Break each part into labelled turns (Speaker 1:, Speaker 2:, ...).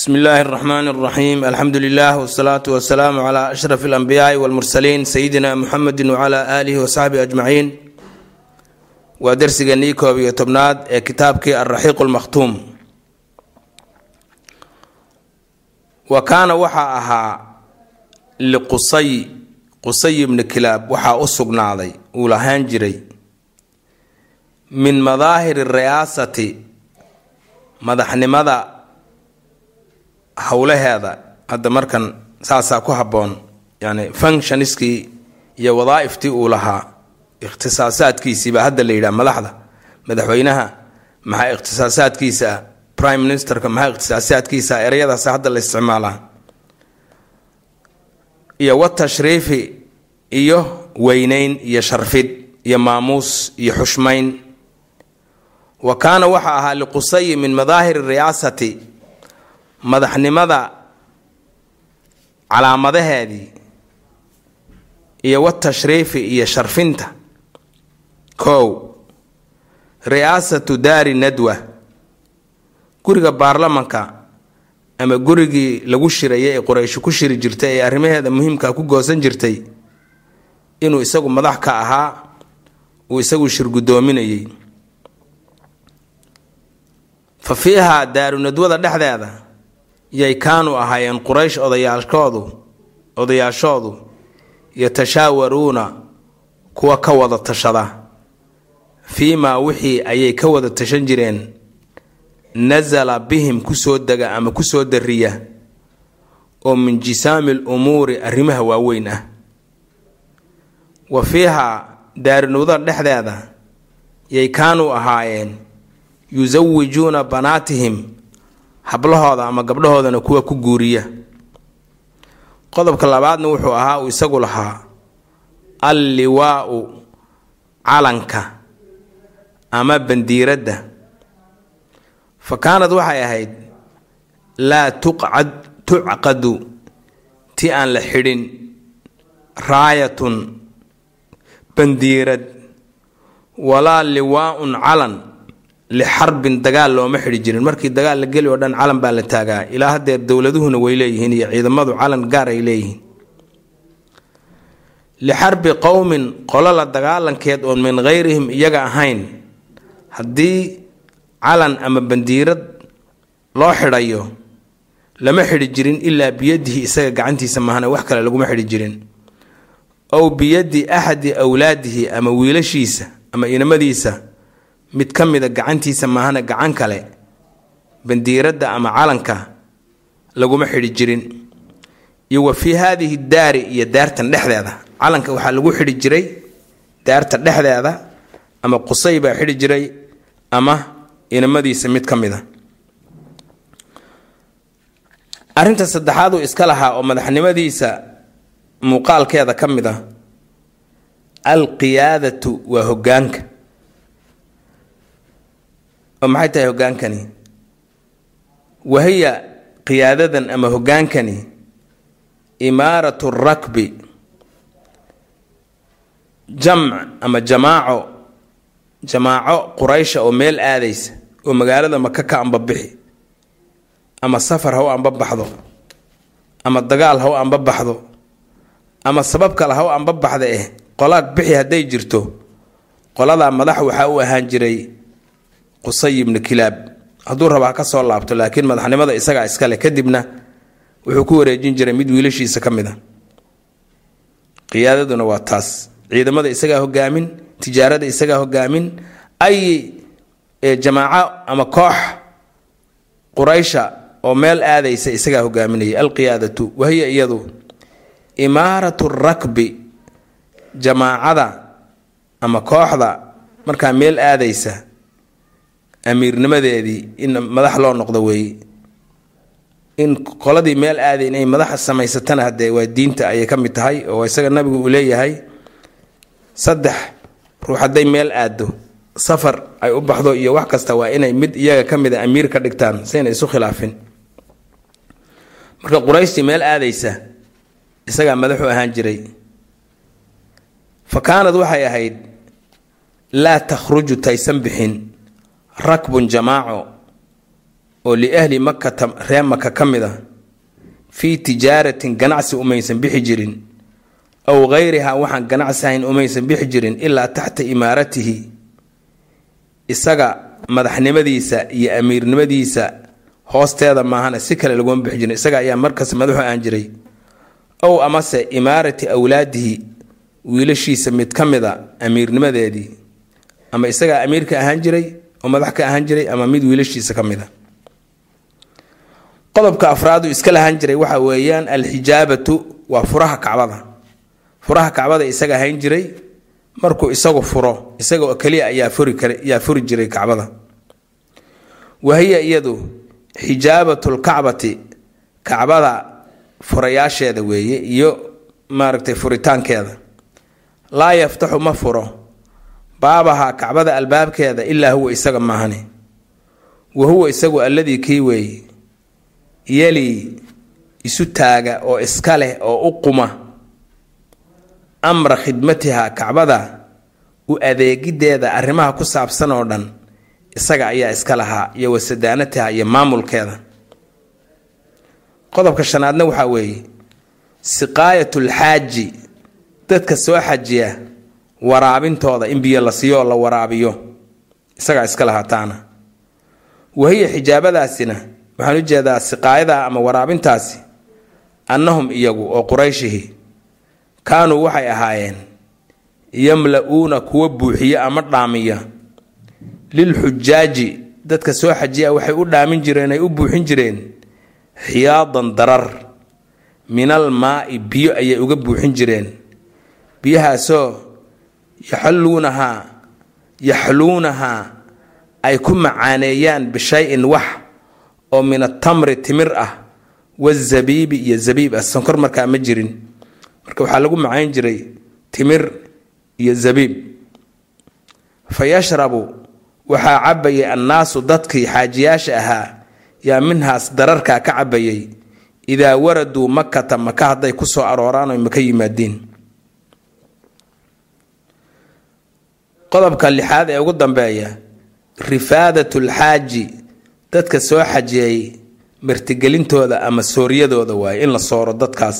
Speaker 1: bsmi illaahi اraxmaan اraxiim alxamdu lilah wsalaatu wasalaamu cla ashraf اlanbiyaai wاlmursaliin sayidina muxamedi wcla aalihi wasaxbihi ajmaciin waa dersigeenii koob iyo tobnaad ee kitaabkii alraxiiq lmakhtuum wa kaana waxaa ahaa liqusay qusay ibni kilaab waxaa u sugnaaday uu lahaan jiray min madaahiri riyaasati madaxnimada howlaheeda hadda markan saasaa ku habboon yani functioniskii iyo wadaaiftii uu lahaa ikhtisaasaadkiisiibaa hadda la yidhaha madaxda madaxweynaha maxaa ikhtisaasaadkiisa ah prime ministerka maxaa ikhtisaasaadkiisa ereyadaas hadda la isticmaalaa iyo watashriifi iyo weyneyn iyo sharfid iyo maamuus iyo xushmayn. Wa kaana waxaa ahaa liqusayi min madaahiri riyaasati madaxnimada calaamadaheedii iyo watashriifi iyo sharfinta. Kow ri'aasatu daari nadwa. Guriga baarlamanka ama gurigii lagu shiraya ee quraysh ku shiri jirtay ee arrimaheeda muhiimka ku goosan jirtay inuu isagu madax ka ahaa uu isagu shir guddoominayay fa fiihaa daaru nadwada dhexdeeda yay kaanu ahaayeen quraysh odayaalkoodu odayaashoodu yatashaawaruuna kuwa ka wada tashada. Fii maa wixii ayay ka wada tashan jireen. Nasala bihim ku soo dega ama ku soo dariya. Oo min jisaami lumuuri arrimaha waaweyn ah. Wa fiihaa daarinudada dhexdeeda yay kaanuu ahaayeen. Yusawijuuna banaatihim hablahooda ama gabdhahoodana kuwa ku guuriya. Qodobka labaadna wuxuu ahaa uu isagu lahaa al liwaau calanka ama bandiiradda. Fa kaanad waxay ahayd laa tuqcad tucqadu ti aan la xidhin raayatun bandiirad walaa liwaaun calan lixarbin dagaal looma xidhi jirin markii dagaal la geli oo dhan calan baa la taagaa ilaa haddeer dowladuhuna way leeyihiin iyo ciidamadu calan gaar ay leeyihiin lixarbi qowmin qolo la dagaalankeed oon min hayrihim iyaga ahayn haddii calan ama bandiirad loo xidhayo lama xidhi jirin ilaa biyadihi isaga gacantiisa mahana wax kale laguma xidhi jirin ow biyadi axadi awlaadihi ama wiilashiisa ama inamadiisa mid ka mida gacantiisa maahana gacan kale bandiiradda ama calanka laguma xidhi jirin. Iyo wa fii haadihi daari iyo daartan dhexdeeda. Calanka waxaa lagu xidhi jiray daarta dhexdeeda ama qusay baa xidhi jiray ama inamadiisa mid ka mida. Arrinta saddexaad uu iska lahaa oo madaxnimadiisa muuqaalkeeda ka mid a alqiyaadatu waa hogaanka maxay tahay hogaankani wahiya qiyaadadan ama hogaankani imaaratu rakbi. Jamc ama jamaaco. Jamaaco quraysha oo meel aadaysa oo magaalada maka ka ambabixi ama safar ha u ambabaxdo ama dagaal ha u ambabaxdo ama sabab kale ha u ambabaxda eh qolaad bixi hadday jirto. Qoladaa madax waxaa u ahaan jiray qusay ibnu kilaab. Hadduu rabaa ka soo laabto laakiin madaxnimada isagaa iskale kadibna wuxuu ku wareejin jiray mid wiilashiisa ka mid a qiyaadaduna waa taas. Ciidamada isagaa hogaamin tijaarada isagaa hogaamin ay jamaaco ama koox quraysha oo meel aadaysa isagaa hogaaminaya alqiyaadatu wahiya iyadu imaaratu rakbi jamaacada ama kooxda markaa meel aadaysa amiirnimadeedii in madax loo noqdo weeye in qoladii meel aaday inay madaxa samaysatana haddee waa diinta ayay ka mid tahay oo isaga nabigu uu leeyahay saddex ruux hadday meel aado safar ay u baxdo iyo wax kasta waa inay mid iyaga ka mid a amiir ka dhigtaan sayna isu khilaafin. Marka qurayshtii meel aadaysa isagaa madaxu ahaan jiray. Fa kaanad waxay ahayd laa takhruju taysan bixin rakbun jamaaco oo liahli makata ree maka ka mid a fii tijaaratin ganacsi umaysan bixi jirin aw gayrihaa waxaan ganacsi ahayn umaysan bixi jirin ilaa taxta imaaratihi isaga madaxnimadiisa iyo amiirnimadiisa hoosteeda maahana si kale laguma bixi jirin isaga ayaa markas madaxu aan jiray. Ow amase imaarati awlaadihi wiilashiisa mid ka mid a amiirnimadeedii ama isagaa amiirka ahaan jiray oo madax ka ahaan jiray ama mid wiilashiisa ka mid a qodobka afraadu iska lahaan jiray waxa weeyaan alxijaabatu waa furaha kacbada. Furaha kacbada isaga ahaan jiray markuu isagu furo isaga oo keliya ayaa furi jiray kacbada. Wahiya iyadu xijaabatu lkacbati kacbada furayaasheeda weeye iyo maaragtay furitaankeeda. Laa yaftaxu ma furo baabaha kacbada albaabkeeda ilaa huwa isaga maahani. Wa huwa isagu alladii kii weeye yeli isu taaga oo iska leh oo u quma. Amra khidmatiha kacbada u adeegideeda arrimaha ku saabsan oo dhan isaga ayaa iska lahaa iyo wasadaanatiha iyo maamulkeeda. Qodobka shanaadna waxaa weeye siqaayatulxaaji dadka soo xajiya waraabintooda in biyo la siiyo oo la waraabiyo. Isagaa iska lahaa taana wahiya xijaabadaasina waxaan u jeedaa siqaayada ama waraabintaasi annahum iyagu oo qurayshihi kaanuu waxay ahaayeen yamla-uuna kuwa buuxiya ama dhaamiya. Lilxujaaji dadka soo xajiya waxay u dhaamin jireen ay u buuxin jireen xiyaadan darar. Minal maa-i biyo ayay uga buuxin jireen. Biyahaasoo yaxluunahaa yaxluunahaa ay ku macaaneeyaan bishay-in wax oo min atamri timir ah wazabiibi iyo zabiib ah. Sonkor markaa ma jirin. Marka waxaa lagu macayn jiray timir iyo zabiib. Fa yashrabu waxaa cabayay annaasu dadkii xaajiyaasha ahaa yaa minhaas dararkaa ka cabayay idaa waraduu makata maka hadday ku soo arooraan oy maka yimaadiin qodobka lixaad ee ugu dambeeya rifaadatlxaaji dadka soo xajiyay martigelintooda ama sooryadooda waaye in la sooro dadkaas.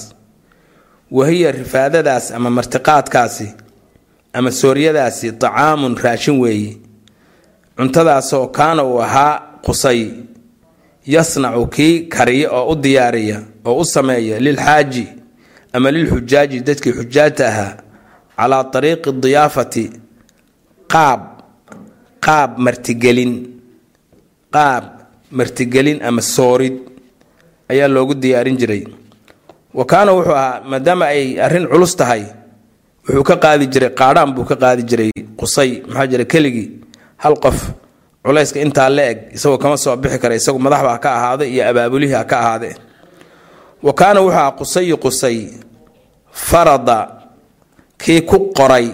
Speaker 1: Wahiya rifaadadaas ama martiqaadkaasi ama sooryadaasi tacaamun raashin weeye cuntadaasoo kaana uu ahaa qusay yasnacu kii kariya oo u diyaariya oo u sameeya lilxaaji ama lilxujaaji dadkii xujaajta ahaa calaa tariiqi diyaafati qaab qaab martigelin qaab martigelin ama soorid ayaa loogu diyaarin jiray. Wa kaana wuxuu ahaa maadaama ay arrin culus tahay wuxuu ka qaadi jiray qaadhaan buu ka qaadi jiray qusay maxaa jira keligii hal qof culayska intaa la eg isagoo kama soo bixi kara isagu madaxba ha ka ahaado iyo abaabulihii ha ka ahaade. Wa kaana wuxuu ahaa qusayi qusay farada kii ku qoray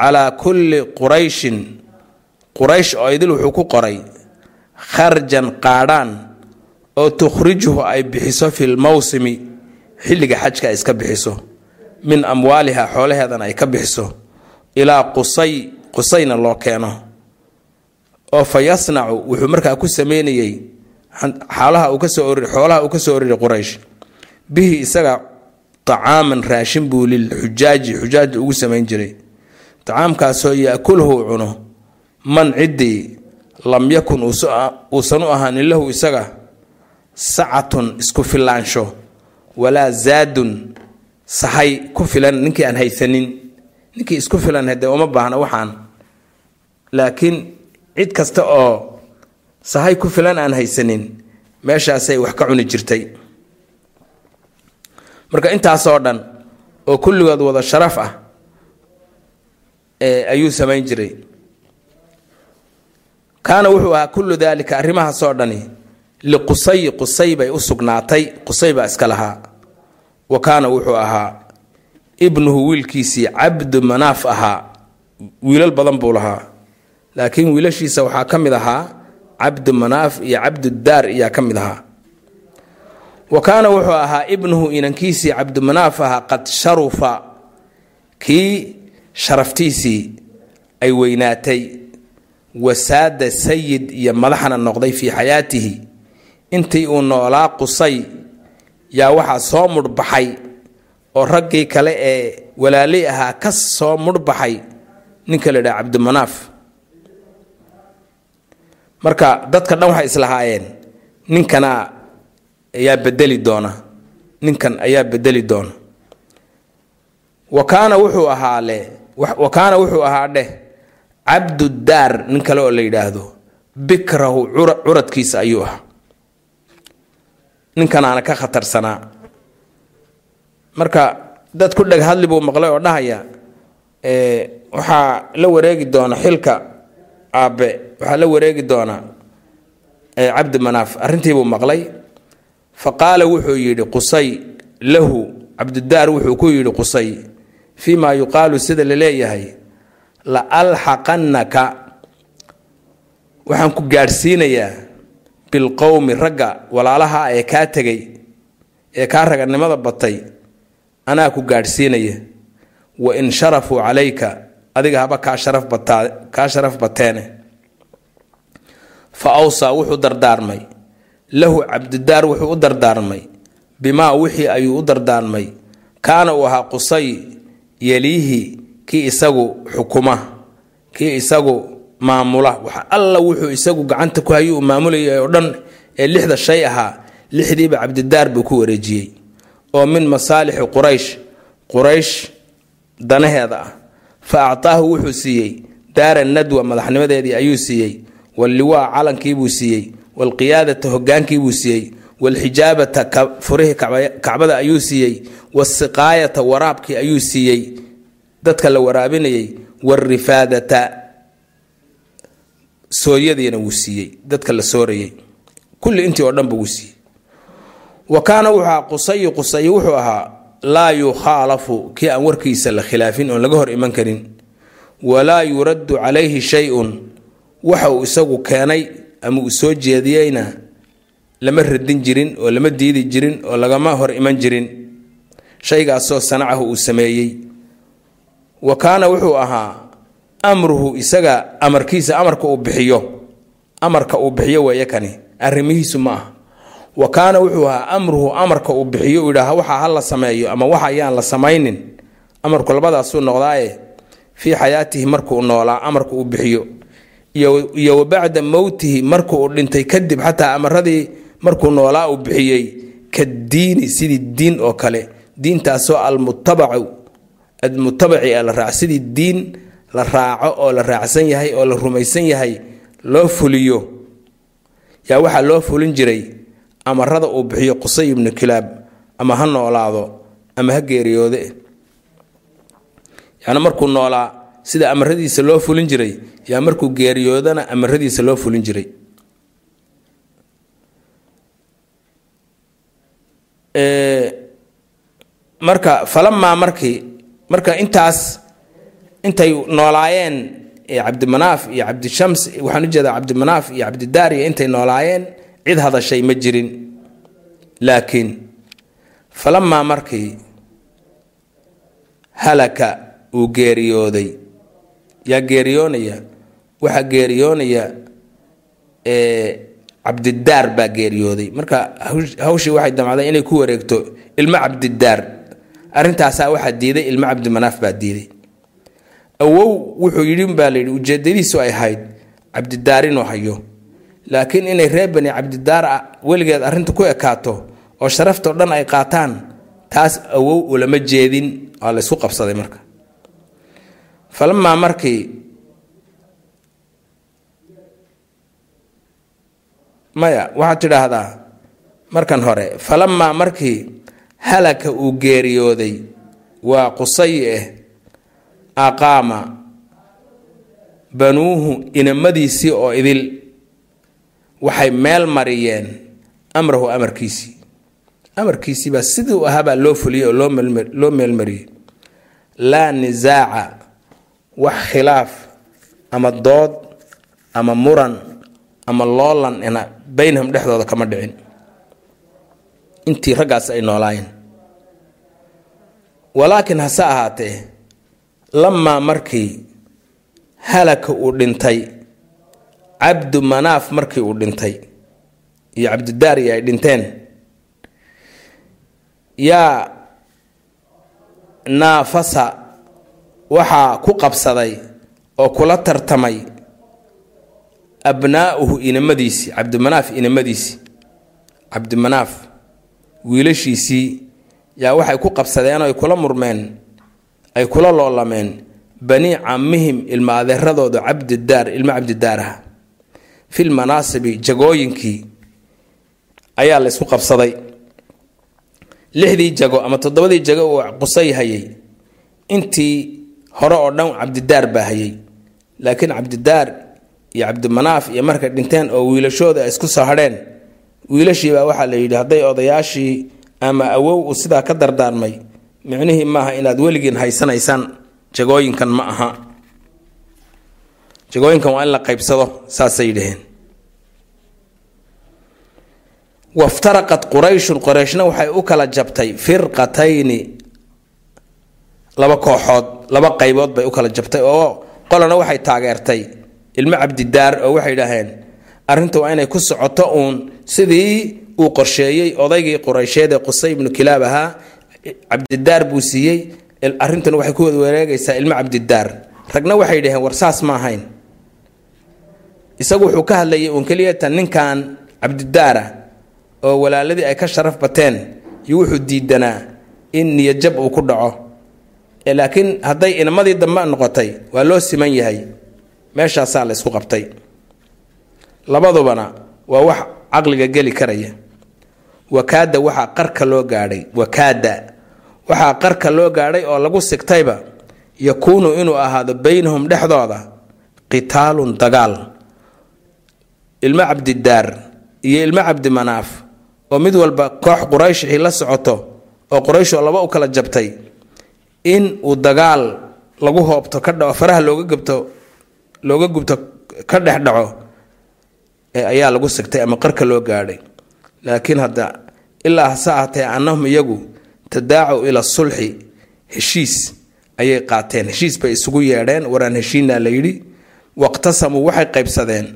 Speaker 1: calaa kulli qurayshin quraysh oo idil wuxuu ku qoray kharjan qaadhaan oo tukhrijuhu ay bixiso fil mawsimi xilliga xajka ay iska bixiso min amwaaliha xoolaheedana ay ka bixiso ilaa qusay qusayna loo keeno. Oo fa yasnacu wuxuu markaa ku sameynayey xaalaha uu ka soo oriri xoolaha uu ka soo oriri quraysh bihi isaga tacaaman raashin buu lilxujaaji xujaaji ugu samayn jiray tacaamkaasoo yaakulhu cuno man ciddii lam yakun uusan u ahaanin lahu isaga sacatun isku filaansho walaa zaadun sahay ku filan ninkii aan haysanin ninkii isku filan hade uma baahna waxaan. Laakiin cid kasta oo sahay ku filan aan haysanin meeshaasay wax ka cuni jirtay. Marka intaasoo dhan oo kulligood wada sharaf ah ayuu samayn jiray. Kaana wuxuu ahaa kullu daalika arrimahaasoo dhani liqusayi qusay bay u sugnaatay qusay baa iska lahaa. Wa kaana wuxuu ahaa ibnuhu wiilkiisii cabdu manaaf ahaa wiilal badan buu lahaa. Laakiin wiilashiisa waxaa ka mid ahaa cabdu manaaf iyo cabdudaar iyaa ka mid ahaa. Wa kaana wuxuu ahaa ibnuhu inankiisii cabdumanaaf ahaa qad sharufa kii sharaftiisii ay weynaatay. Wasaada sayid iyo madaxna noqday fii xayaatihi. Intii uu noolaa qusay yaa waxaa soo mudhbaxay oo raggii kale ee walaaley ahaa ka soo mudhbaxay. Ninka la yidhaha cabdimanaaf marka dadka dhan waxay islahaayeen ninkana ayaa bedeli doona. Ninkan ayaa bedeli doona. Wa kaana wuxuu ahaa le kaana wuxuu ahaa dheh cabdudaar nin kale oo la yidhaahdo bikrahu curadkiisa ayuu ahaa. Ninkanaana ka khatarsanaa marka dad ku dheg hadli buu maqlay oo dhahaya waxaa la wareegi doona xilka aabe waxaa la wareegi doonaa cabdi manaaf. Arrintiibuu maqlay. Fa qaala wuxuu yidhi qusay lahu. Cabdidaar wuxuu ku yidhi qusay fii maa yuqaalu sida la leeyahay la alxaqannaka waxaan ku gaadhsiinayaa bilqowmi ragga walaalaha ee kaa tegay ee kaa raganimada batay anaa ku gaadhsiinaya wa in sharafuu calayka adiga haba kaa sharaf bataa kaa sharaf bateene. Fa awsaa wuxuu dardaarmay lahu cabdidaar wuxuu u dardaarmay bimaa wixii ayuu u dardaarmay kaana uu ahaa qusay yeliihi kii isagu xukuma kii isagu maamula. Wax alla wuxuu isagu gacanta ku hayo uu maamulayay oo dhan ee lixda shay ahaa lixdiiba cabdidaar buu ku wareejiyey. Oo min masaalixi quraysh quraysh danaheeda ah. Fa actaahu wuxuu siiyey daara nadwa madaxnimadeedii ayuu siiyey walliwaa calankiibuu siiyey walqiyaadata hogaankiibuu siiyey walxijaabata furihii kacbada ayuu siiyey wasiqaayata waraabkii ayuu siiyey dadka la waraabinayay warifaadata sooyadiina wuu siiyey dadka la soorayay kulli intii oo dhanba wuu siiyey. Wa kaana wuxuu ahaa qusayi qusayi wuxuu ahaa laa yukhaalafu kii aan warkiisa la khilaafin oon laga hor iman karin walaa yuraddu calayhi shay-un waxa uu isagu keenay ama uu soo jeediyeyna lama radin jirin oo lama diidi jirin oo lagama hor iman jirin. Shaygaasoo sanacahu uu sameeyey. Wa kaana wuxuu ahaa amruhu isaga amarkiisa amarka uu bixiyo. Amarka uu bixiyo weeye kani arrimihiisu ma aha. Wa kaana wuxuu ahaa amruhu amarka uu bixiyo uu yidhaaha waxa ha la sameeyo ama waxa ayaan la samaynin. Amarku labadaasuu noqdaaye fii xayaatihi markuu noolaa amarka uu bixiyo. Iyo wa mowtihi markuu dhintay kadib xataa amaradii markuu noolaa uu bixiyey kadiini sidii diin oo kale. Diintaasoo almutabacu almutabaci ee la raac sidii diin la raaco oo la raacsan yahay oo la rumaysan yahay loo fuliyo. Yaa waxaa loo fulin jiray amarada uu bixiyo qusay ibnu kilaab ama ha noolaado ama ha geeriyoode. Yani markuu noolaa sida amaradiisa loo fulin jiray yaa markuu geeriyoodana amaradiisa loo fulin jiray marka falamaa markii marka intaas intay noolaayeen cabdimanaaf iyo cabdishams waxaan u jeedaa cabdimanaaf iyo cabdidaariya intay noolaayeen cid hadashay ma jirin. Laakiin falamaa markii halaka uu geeriyooday. Yaa geeriyoonaya? Waxaa geeriyoonaya cabdidaar baa geeriyooday. Marka hawshii waxay damcday inay ku wareegto ilmo cabdidaar arrintaasaa waxaa diiday ilmo cabdimanaaf baa diiday. Awow wuxuu yidhi baa layidhi ujeedadiisu ay ahayd cabdidaar inuu hayo. Laakiin inay reer bani cabdidaar weligeed arrinta ku ekaato oo sharaftao dhan ay qaataan taas awow ulama jeedin waa laysku qabsaday marka. Falamaa markii maya waxaad tidhaahdaa markan hore falamaa markii halaka uu geeriyooday waa qusayi ah aqaama banuuhu inamadiisii oo idil waxay meel mariyeen amrahu amarkiisii amarkiisiibaa sidii u ahaabaa loo fuliyey oo loo meelmariyey. Laa nisaaca wax khilaaf ama dood ama muran ama loolan baynahum dhexdooda kama dhicin. Intii raggaas ay noolaayeen. Walaakiin hase ahaatee lamaa markii halaka uu dhintay cabdu manaaf markii uu dhintay iyo cabdidaar iyo ay dhinteen yaa naafasa waxaa ku qabsaday oo kula tartamay abnaa'uhu inamadiisii cabdimanaaf inamadiisii cabdimanaaf wiilashiisii yaa waxay ku qabsadeen ay kula murmeen ay kula loolameen bani camihim ilma adeeradooda cabdidaar ilmo cabdidaar ah fil jagooyinkii ayaa la qabsaday. Lixdii jago ama toddobadii jago uu qusay hayay. Intii hore oo dhan cabdidaar baa hayay. Laakiin cabdidaar iyo cabdimanaaf iyo markay dhinteen oo wiilashooda isku soo hadheen wiilashiibaa waxaa la yidhi hadday odayaashii ama awow uu sidaa ka dardaarmay micnihii maaha inaad weligiin haysanaysaan jagooyinkan ma aha. Jagooyinkan waa in la qaybsado saasay yidhaheen. Waftaraqat qurayshun qorayshna waxay u kala jabtay firqatayni laba kooxood laba qaybood bay u kala jabtay oo qolana waxay taageertay ilmo cabdidaar oo waxay idhaaheen arrinta waa inay ku socoto uun sidii uu qorsheeyey odaygii quraysheed ee qusay ibnu kilaab ahaa. Cabdidaar buu siiyey. Arrintuna waxay ku wareegaysaa ilmo cabdidaar ragna waxay dhaheen war saas ma ahayn. Isagu wuxuu ka hadlayay uun keliyatan ninkan cabdidaara oo walaaladii ay ka sharaf bateen iyo wuxuu diidanaa in niyajab uu ku dhaco. Laakiin hadday inamadii dambe noqotay waa loo siman yahay meeshaasaa la ysku qabtay. Labadubana waa wax caqliga geli karaya. Wakaada waxaa qarka loo gaadhay wakaada. Waxaa qarka loo gaadhay oo lagu sigtayba yakuunu inuu ahaado beynahum dhexdooda qitaalun dagaal. Ilmo cabdidaar iyo ilmo cabdimanaaf oo mid walba koox qurayshixii la socoto oo qurayshoo laba u kala jabtay. In uu dagaal lagu hoobto ka dhaco faraha looga gubto looga gubto ka dhex dhaco ayaa lagu sigtay ama qarka loo gaadhay. Laakiin hadda ilaa hase ahatee annahum iyagu tadaacaw ila sulxi heshiis ayay qaateen. Heshiis bay isugu yeedheen waraan heshiinaa la yidhi waqtasamuu waxay qaybsadeen.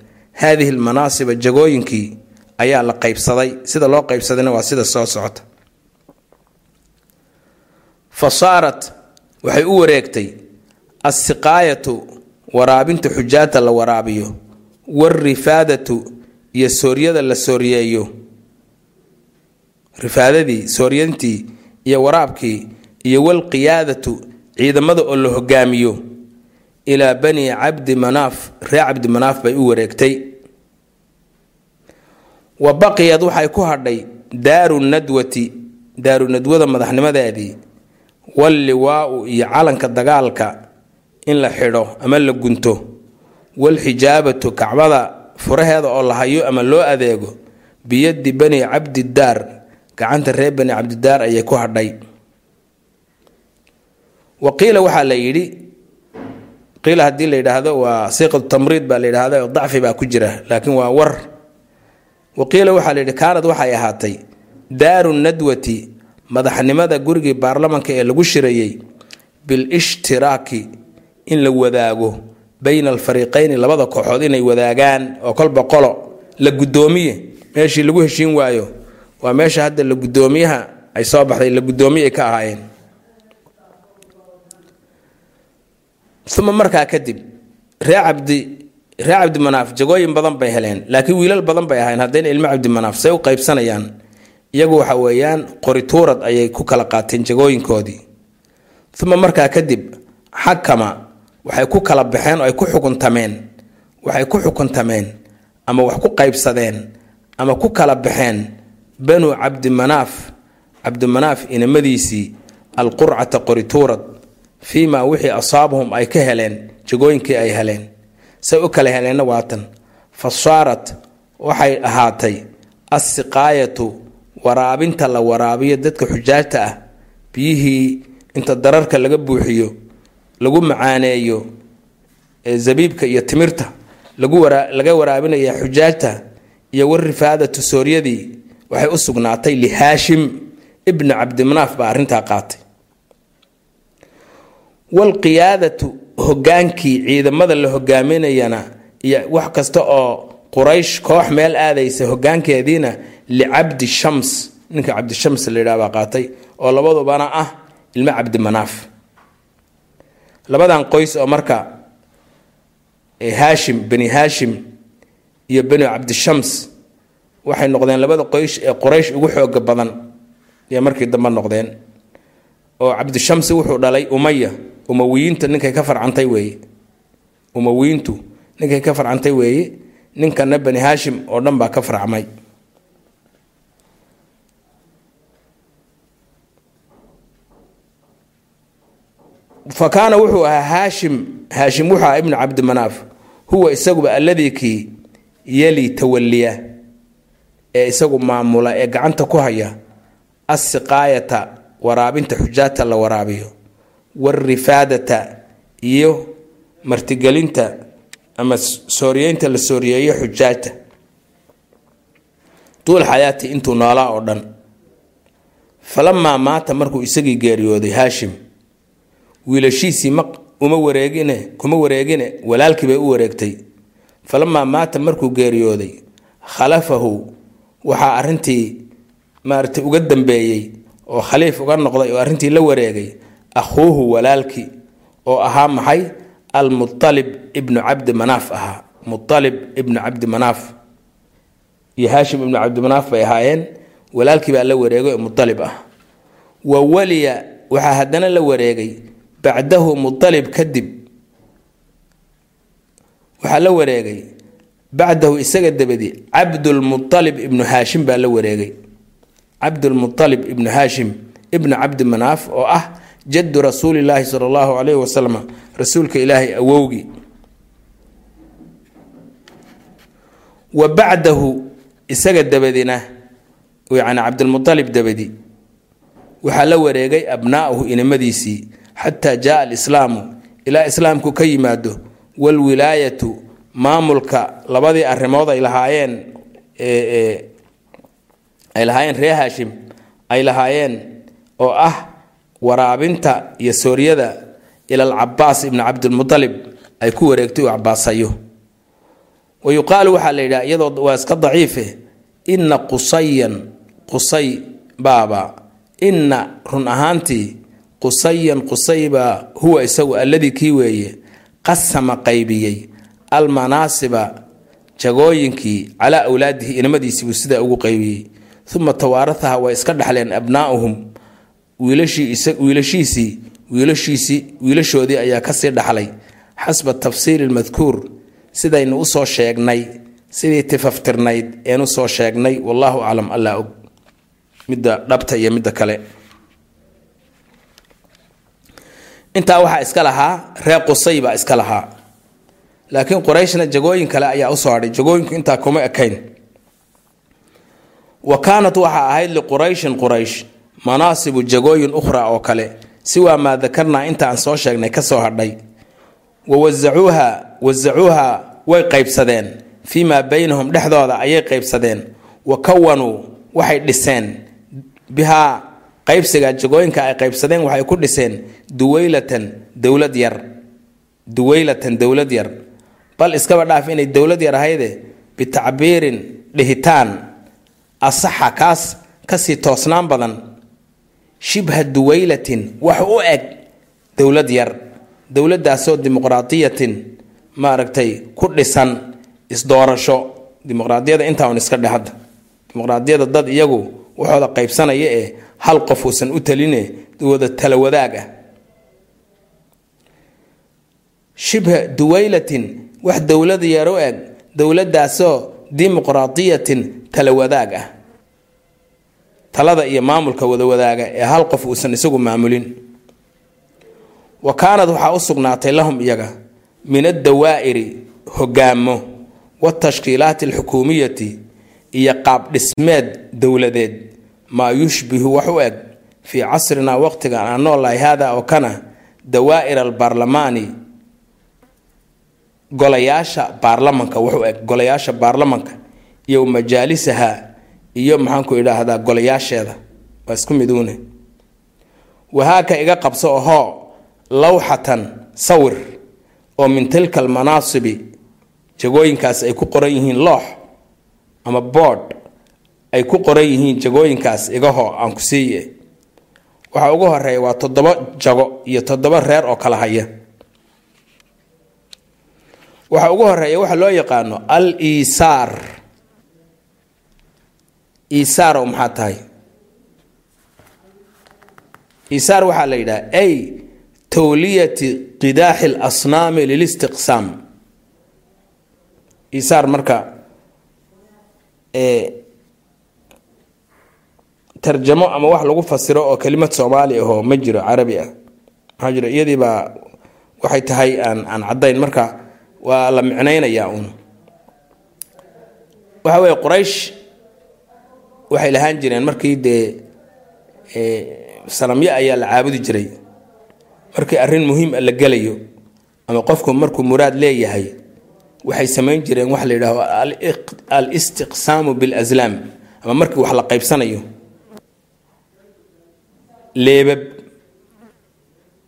Speaker 1: Haadihi lmanaasiba jagooyinkii ayaa la qaybsaday. Sida loo qaybsadayna waa sida soo socota. Fa saarat waxay u wareegtay assiqaayatu waraabinta xujaata la waraabiyo warifaadatu iyo sooryada la sooryeeyo rifaadadii sooryantii iyo waraabkii iyo walqiyaadatu ciidamada oo la hogaamiyo. Ilaa bani cabdi manaaf reer cabdi manaaf bay u wareegtay. Wa baqiyad waxay ku hadhay daaru nadwati daaru nadwada madaxnimadeedii walliwaau iyo calanka dagaalka in la xidho ama la gunto. Walxijaabatu kacbada furaheeda oo la hayo ama loo adeego biyadi bani cabdidaar gacanta reer bani cabdidaar ayay ku hadhay. Wa qiila waxaa la yidhi qiila haddii la yidhaahdo waa siiqatu tamriid baa la yidhahda dacfi baa ku jira laakiin waa war. Wa qiila waxaa la yidhi kaanad waxay ahaatay daaru nadwati madaxnimada gurigii baarlamanka ee lagu shirayey bilshtiraaki in la wadaago bayna alfariiqayni labada kooxood inay wadaagaan oo kolba qolo la guddoomiye. Meeshii lagu heshiin waayo waa meesha hadda la guddoomiyaha ay soo baxday la guddoomiye ay ka ahaayeen. Uma markaa kadib ree cabdi ree cabdimanaaf jagooyin badan bay heleen laakiin wiilal badan bay ahayn haddayna ilmo cabdimanaaf say u qaybsanayaan. Iyagu waxa weeyaan qorituurad ayay ku kala qaateen jagooyinkoodii. Uma markaa kadib xakama waxay ku kala baxeen oo ay ku xukuntameen waxay ku xukuntameen ama wax ku qaybsadeen ama ku kala baxeen banu cabdimanaaf cabdimanaaf inamadiisii alqurcata qorituurad fii maa wixii asaabahum ay ka heleen jagooyinkii ay heleen. Say u kala heleenna waatan fa saarat waxay ahaatay assiqaayatu waraabinta la waraabiyo dadka xujaajta ah. Biyihii inta dararka laga buuxiyo lagu macaaneeyo zabiibka iyo timirta laga waraabinaya xujaajta iyo warifaadatu sooryadii waxay u sugnaatay lihaashim ibni cabdimanaaf baa arrintaa qaatay. Walqiyaadatu hogaankii ciidamada la hogaaminayana iyo wax kasta oo quraysh koox meel aadaysa hogaankeediina licabdi shams ninka cabdishams la yidhaha baa qaatay oo labadubana ah ilmo cabdi manaaf labadan qoys oo marka haashim bani haashim iyo bani cabdishams waxay noqdeen labada qoys ee quraysh ugu xooga badan ee markii dambe noqdeen oo cabdishamsi wuxuu dhalay umaya umawiyiinta ninkay ka farcantay weeye umawiyiintu ninkay ka farcantay weeye ninkana bani haashim oo dhan baa ka farcmay fa kaana wuxuu ahaa haashim haashim wuxuu ahaa ibnu cabdimanaaf huwa isaguba alladii kii yali tawaliya ee isagu maamula ee gacanta ku haya assiqaayata waraabinta xujaata la waraabiyo warifaadata iyo martigelinta ama sooriyeynta la sooriyeeyo xujaajta tuul xayaati intuu noolaa oo dhan. Falamaa maata markuu isagii geeriyooday haashim wiilashiisii ma uma wareegine kuma wareegine walaalkii bay u wareegtay. Falamaa maata markuu geeriyooday khalafahu waxaa arintii maaragtay uga dambeeyey oo khaliif uga noqday oo arrintii la wareegay akhuuhu walaalkii oo ahaa maxay? Almualib ibnu cabdi manaaf ahaa. Mualib ibnu cabdi manaaf. Iyo haashim ibnu cabdimanaaf bay ahaayeen. Walaalkii baa la wareegay oo mualib ah. Wa waliya waxaa haddana la wareegay bacdahu mualib kadib waxaa la wareegay bacdahu isaga dabadi cabdulmualib ibnu haashim baa la wareegay. Cabdulmualib ibnu haashim ibnu cabdi manaaf oo ah jadu rasuulilaahi sala allahu calayhi wasalam rasuulka ilaahay awowgii wa bacdahu isaga dabadina yani cabdilmualib dabadi waxaa la wareegay abnaa'uhu inamadiisii xataa jaa alislaamu ilaa islaamku ka yimaado walwilaayatu maamulka labadii arrimood ay lahaayeen ay lahaayeen ree haashim ay lahaayeen oo ah waraabinta iyo sooryada ila alcabaas ibni cabdilmualib ay ku wareegtay uu cabaasayo wa yuqaalu waxaa la yidhaha iyadoo waa iska daciife inna qusayan qusay baaba inna run ahaantii qusayan qusay baa huwa isagu alladii kii weeye qasama qaybiyey almanaasiba jagooyinkii calaa awlaadihi inamadiisii buu sidaa ugu qaybiyey. Uma tawaarahaha way iska dhexleen abnaa'uhum. Wiilashiisii wiilashiisii wiilashoodii ayaa ka sii dhaxlay. Xasba tafsiiri lmadkuur sidaynu u soo sheegnay sidii tifaftirnayd een u soo sheegnay. Wallaahu aclam allaa og. Midda dhabta iyo midda kale intaa waxaa iska lahaa reer qusay baa iska lahaa. Laakiin qurayshna jagooyin kale ayaa u soo hadhay jagooyinku intaa kuma ekayn. Wa kaanat waxaa ahayd liqurayshin quraysh manaasibu jagooyin ukhraa oo kale siwaa maa dakarnaa inta aan soo sheegnay ka soo hadhay. Wa wasacuuha wasacuuha way qaybsadeen fii maa baynahum dhexdooda ayay qaybsadeen. Wa kawanuu waxay dhiseen. Bihaa qaybsiga jagooyinka ay qaybsadeen waxay ku dhiseen duweylatan dowlad yar duweylatan dowlad yar. Bal iskaba dhaaf inay dowlad yar ahayde bitacbiirin dhihitaan asaxa kaas ka sii toosnaan badan. Shibha duweylatin wax u eg dowlad yar dowladaasoo dimuqraadiyatin maaragtay ku dhisan isdoorasho. Dimuqraadiyada intaa un iska dhehadda dimuqraadiyada dad iyagu waxooda qaybsanaya ee hal qof uusan u taline wada tala wadaag ah shibha duweylatin wax dowlad yar u eg dowladaasoo dimuqraadiyatin tala wadaag ah talada iyo maamulka wada wadaaga ee hal qof uusan isagu maamulin. Wa kaanad waxaa u sugnaatay lahum iyaga min addawaa'iri hogaamo watashkiilaati alxukuumiyati iyo qaab dhismeed dowladeed. Maa yushbihu wax u eg fii casrinaa waqtigan aan noolahay haada oo kana dawaa'ir albaarlamaani golayaasha baarlamanka wax u eg golayaasha baarlamanka iyo majaalisaha iyo maxaanku idhaahdaa golayaasheeda. Waa isku miduune wahaaka iga qabso ohoo lawxatan sawir oo min tilka almanaasibi jagooyinkaas ay ku qoran yihiin loox ama boodh ay ku qoran yihiin jagooyinkaas igaho aan ku siiye waxaa ugu horreeya waa toddoba jago iyo toddoba reer oo kala haya. Waxaa ugu horreeya waxa loo yaqaano al isaar isaar oo maxaa tahay? Isaar waxaa la yidhaha ay tawliyati qidaaxi lasnaami lilistiqsaam isaar marka tarjamo ama wax lagu fasiro oo kelimad soomaali ahoo ma jiro carabi ah. Maxaa jiro? Iyadii baa waxay tahay aan aan caddayn. Marka waa la micnaynayaa uun. Waxa weeye quraysh waxay lahaan jireen markii dee sanamyo ayaa la caabudi jiray. Markii arrin muhiim a la gelayo ama qofku markuu muraad leeyahay waxay samayn jireen waxa la yidhaaho al istiqsaamu bilaslaam ama markii wax la qaybsanayo leebab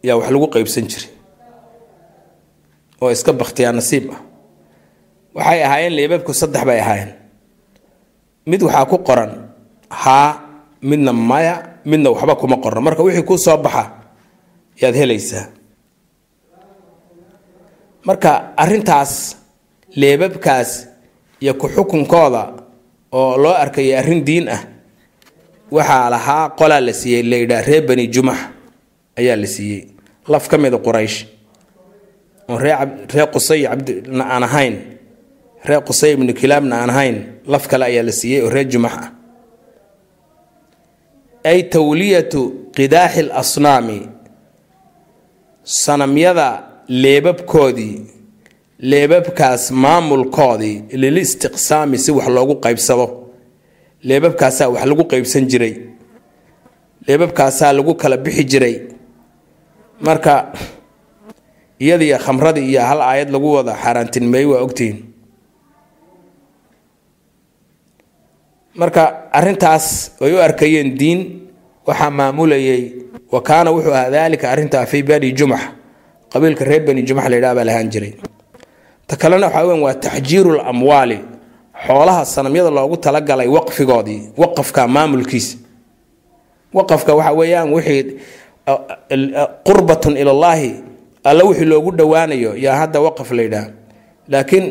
Speaker 1: yaa wax lagu qaybsan jiray oo iska bakhtiyaa nasiib ah. Waxay ahaayeen leebabku saddex bay ahaayeen. Mid waxaa ku qoran haa midna maya midna waxba kuma qorno. Marka wixii kuu soo baxa yaad helaysaa. Marka arrintaas leebabkaas iyo ku-xukunkooda oo loo arkayay arrin diin ah waxaa lahaa qolaa la siiyey layidhaha reer bani jumax ayaa la siiyey. Laf ka mida quraysh. Oon reer qusay cabdina aan ahayn reer qusay ibnu kilaabna aan ahayn laf kale ayaa la siiyey oo reer jumax ah. Ay tawliyatu qidaaxi lasnaami sanamyada leebabkoodii leebabkaas maamulkoodii lilistiqsaami si wax loogu qaybsado. Leebabkaasaa wax lagu qaybsan jiray. Leebabkaasaa lagu kala bixi jiray. Marka iyadiiyo khamradii iyo hal aayad lagu wada xaaraantinmeeyey waa ogtihiin marka arintaas ay u arkayeen diin waxaa maamulayay wa kaana wuxuu ahaa daalika arrintaa fii bani jumax qabiilka reer bani jumax la yidhaha baa lahaan jiray ta kalena waxaa weyan waa taxjiiru lamwaali xoolaha sanamyada loogu talagalay waqfigoodii waqafka maamulkiisa waqafka waxa weeyaan wixii qurbatun ilallaahi alla wixii loogu dhowaanayo yaa hadda waqaf la yidhaha. Laakiin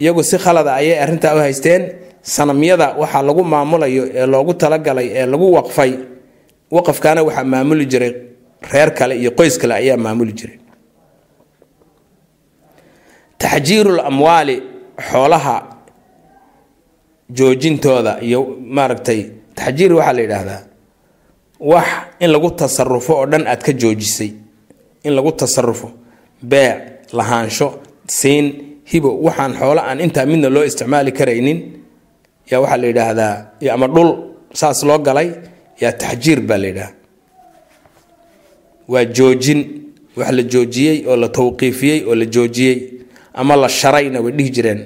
Speaker 1: iyagu si khalada ayay arrintaa u haysteen sanamyada waxaa lagu maamulayo ee loogu talagalay ee lagu waqfay waqafkaana waxaa maamuli jiray reer kale iyo qoys kale ayaa maamuli jiray taxjiirul amwaali xoolaha joojintooda iyo maaragtay taxjiir waxaa la yidhaahdaa wax in lagu tasarufo oo dhan aad ka joojisay in lagu tasarufo beec lahaansho siin hibo waxaan xoolo aan intaa midna loo isticmaali karaynin yaa waxaa la yidhaahdaa ama dhul saas loo galay yaa taxjiir baa la yidhaha waa joojin wax la joojiyey oo la tawqiifiyey oo la joojiyey ama la sharayna way dhihi jireen.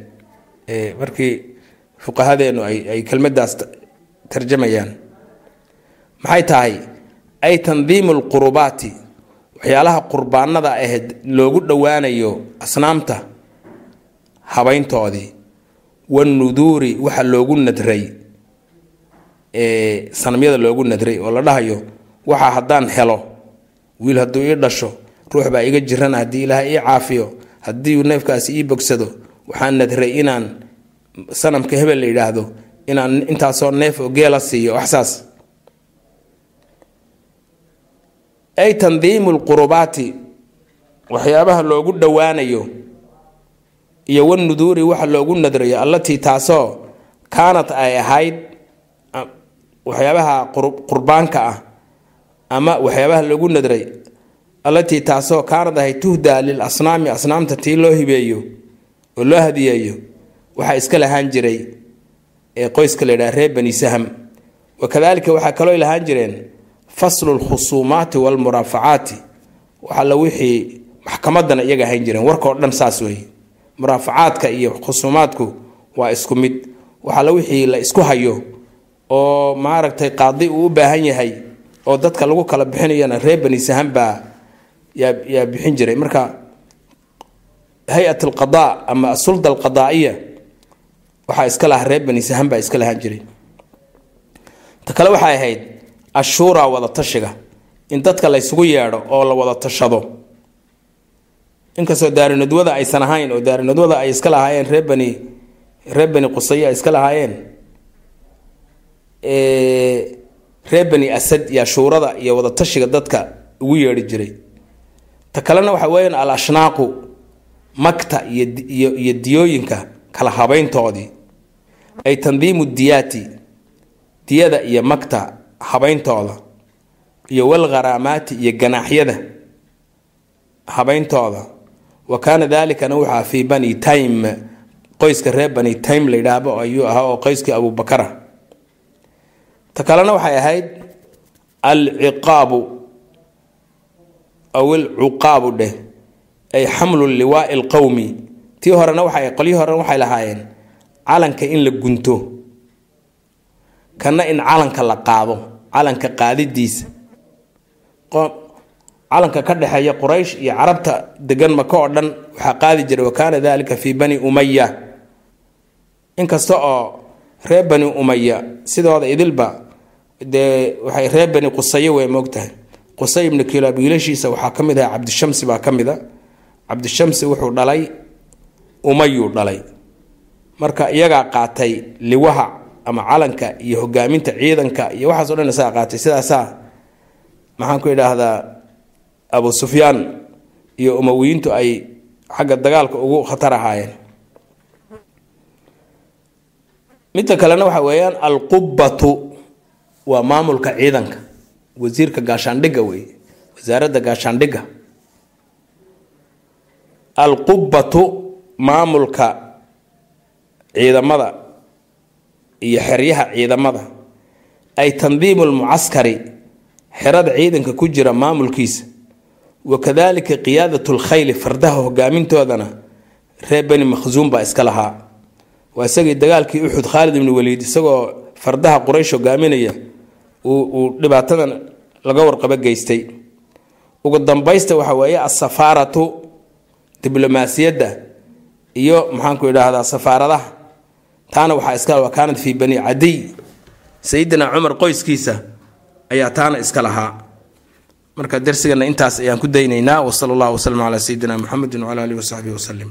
Speaker 1: Markii fuqahadeenu ay kelmadaas tarjamayaan maxay tahay? Ay tandiimu lqurubaati waxyaalaha qurbaanada ahayd loogu dhowaanayo asnaamta habayntoodii wanuduuri waxa loogu nadray sanamyada loogu nadray oo la dhahayo waxa haddaan helo wiil hadduu ii dhasho ruux baa iga jirana haddii ilaaha ii caafiyo haddii neefkaasi ii bogsado waxaan nadray inaan sanamka hebel la yidhaahdo inaan intaasoo neef oo geela siiyo waxsaas ay tandiimu lqurubaati waxyaabaha loogu dhowaanayo iyo wanuduuri waxa loogu nadrayo allatii taasoo kaanat ay ahayd waxyaabaha qurbaanka ah ama waxyaabaha loogu nadray allatii taasoo kaanad ahayd tuhdaa lil asnaami asnaamta tii loo hibeeyo oo loo hadiyeeyo waxaa iska lahaan jiray ee qoyska la yidhaha reer bani saham. Wakadalika waxaa kaloo lahaan jireen faslu lkhusuumaati walmuraafacaati waxalla wixii maxkamadana iyaga ahayn jireen warkao dhan saas weeye. Muraafacaadka iyo khusuumaadku waa isku mid. Waxalla wixii la isku hayo oo maaragtay qaadi uu u baahan yahay oo dadka lagu kala bixinayana reer bani saham baa yaa yaa bixin jiray. Marka hay'at alqadaa ama asulda alqadaa'iya waxaa iska lahaa reer bani sahan baa iska lahaan jiray. Ta kale waxay ahayd ashuuraa wada in dadka laysugu yeedho oo la wada tashado inkastoo daarinadwada aysan ahayn oo daarinadwada ay iska lahaayeen reer bani reer bani qusaye ay iska lahaayeen reer bani asad iyo ashuurada iyo wada dadka ugu yeedhi jiray ta kalena waxa weeyaan al ashnaaqu magta iyo iyo diyooyinka kala habayntoodii ay tandiimu diyaati diyada iyo magta habayntooda iyo walgharaamaati iyo ganaaxyada habayntooda wa kaana dalikana wuxua fii bani time qoyska reer bani time la yidhaahbo ayuu ahaa oo qoyskii abubakara ta kalena waxay ahayd alciqaabu aw ilcuqaabu dheh ay xamlu liwaai lqowmi tii horena waxa qolyihii horena waxay lahaayeen calanka in la gunto kana in calanka la qaado calanka qaadidiisa. Calanka ka dhexeeya quraysh iyo carabta degan maka oo dhan waxaa qaadi jiray wa kaana dalika fii bani umaya inkasta oo reer bani umaya sidooda idilba dee waxay reer bani qusaye wey moogtahay qusay ibnu kilaab wiilashiisa waxaa ka mid aha cabdishamsi baa ka mid a cabdishamsi wuxuu dhalay umayuu dhalay. Marka iyagaa qaatay liwaha ama calanka iyo hogaaminta ciidanka iyo waxaaso dhan isagaa qaatay sidaasaa maxaan ku idhaahdaa abu sufyaan iyo umawiyiintu ay xagga dagaalka ugu khatar ahaayeen. Midda kalena waxa weeyaan alqubbatu waa maamulka ciidanka wasiirka gaashaandhigga wey wasaaradda gaashaandhigga. Alqubbatu maamulka ciidamada iyo xeryaha ciidamada. Ay tandiimu lmucaskari xerada ciidanka ku jira maamulkiisa. Wa kadalika qiyaadat lkhayli fardaha hogaamintoodana reer bani makhsuum baa iska lahaa. Waa isagii dagaalkii uxud khaalid ibnu waliid isagoo fardaha quraysh hogaaminaya uu dhibaatadan laga warqabo geystay. Ugu dambaysta waxa weeye asafaaratu diblomaasiyadda iyo maxaanku idhaahdaa safaaradaha. Taana waxaa iska wa kaanat fii bani cadiy. Sayidina cumar qoyskiisa ayaa taana iska lahaa. Marka darsigana intaas ayaan ku daynaynaa wasala allahu waslama calaa sayidina muxamedin wcala alihi wasaxbihi wasalim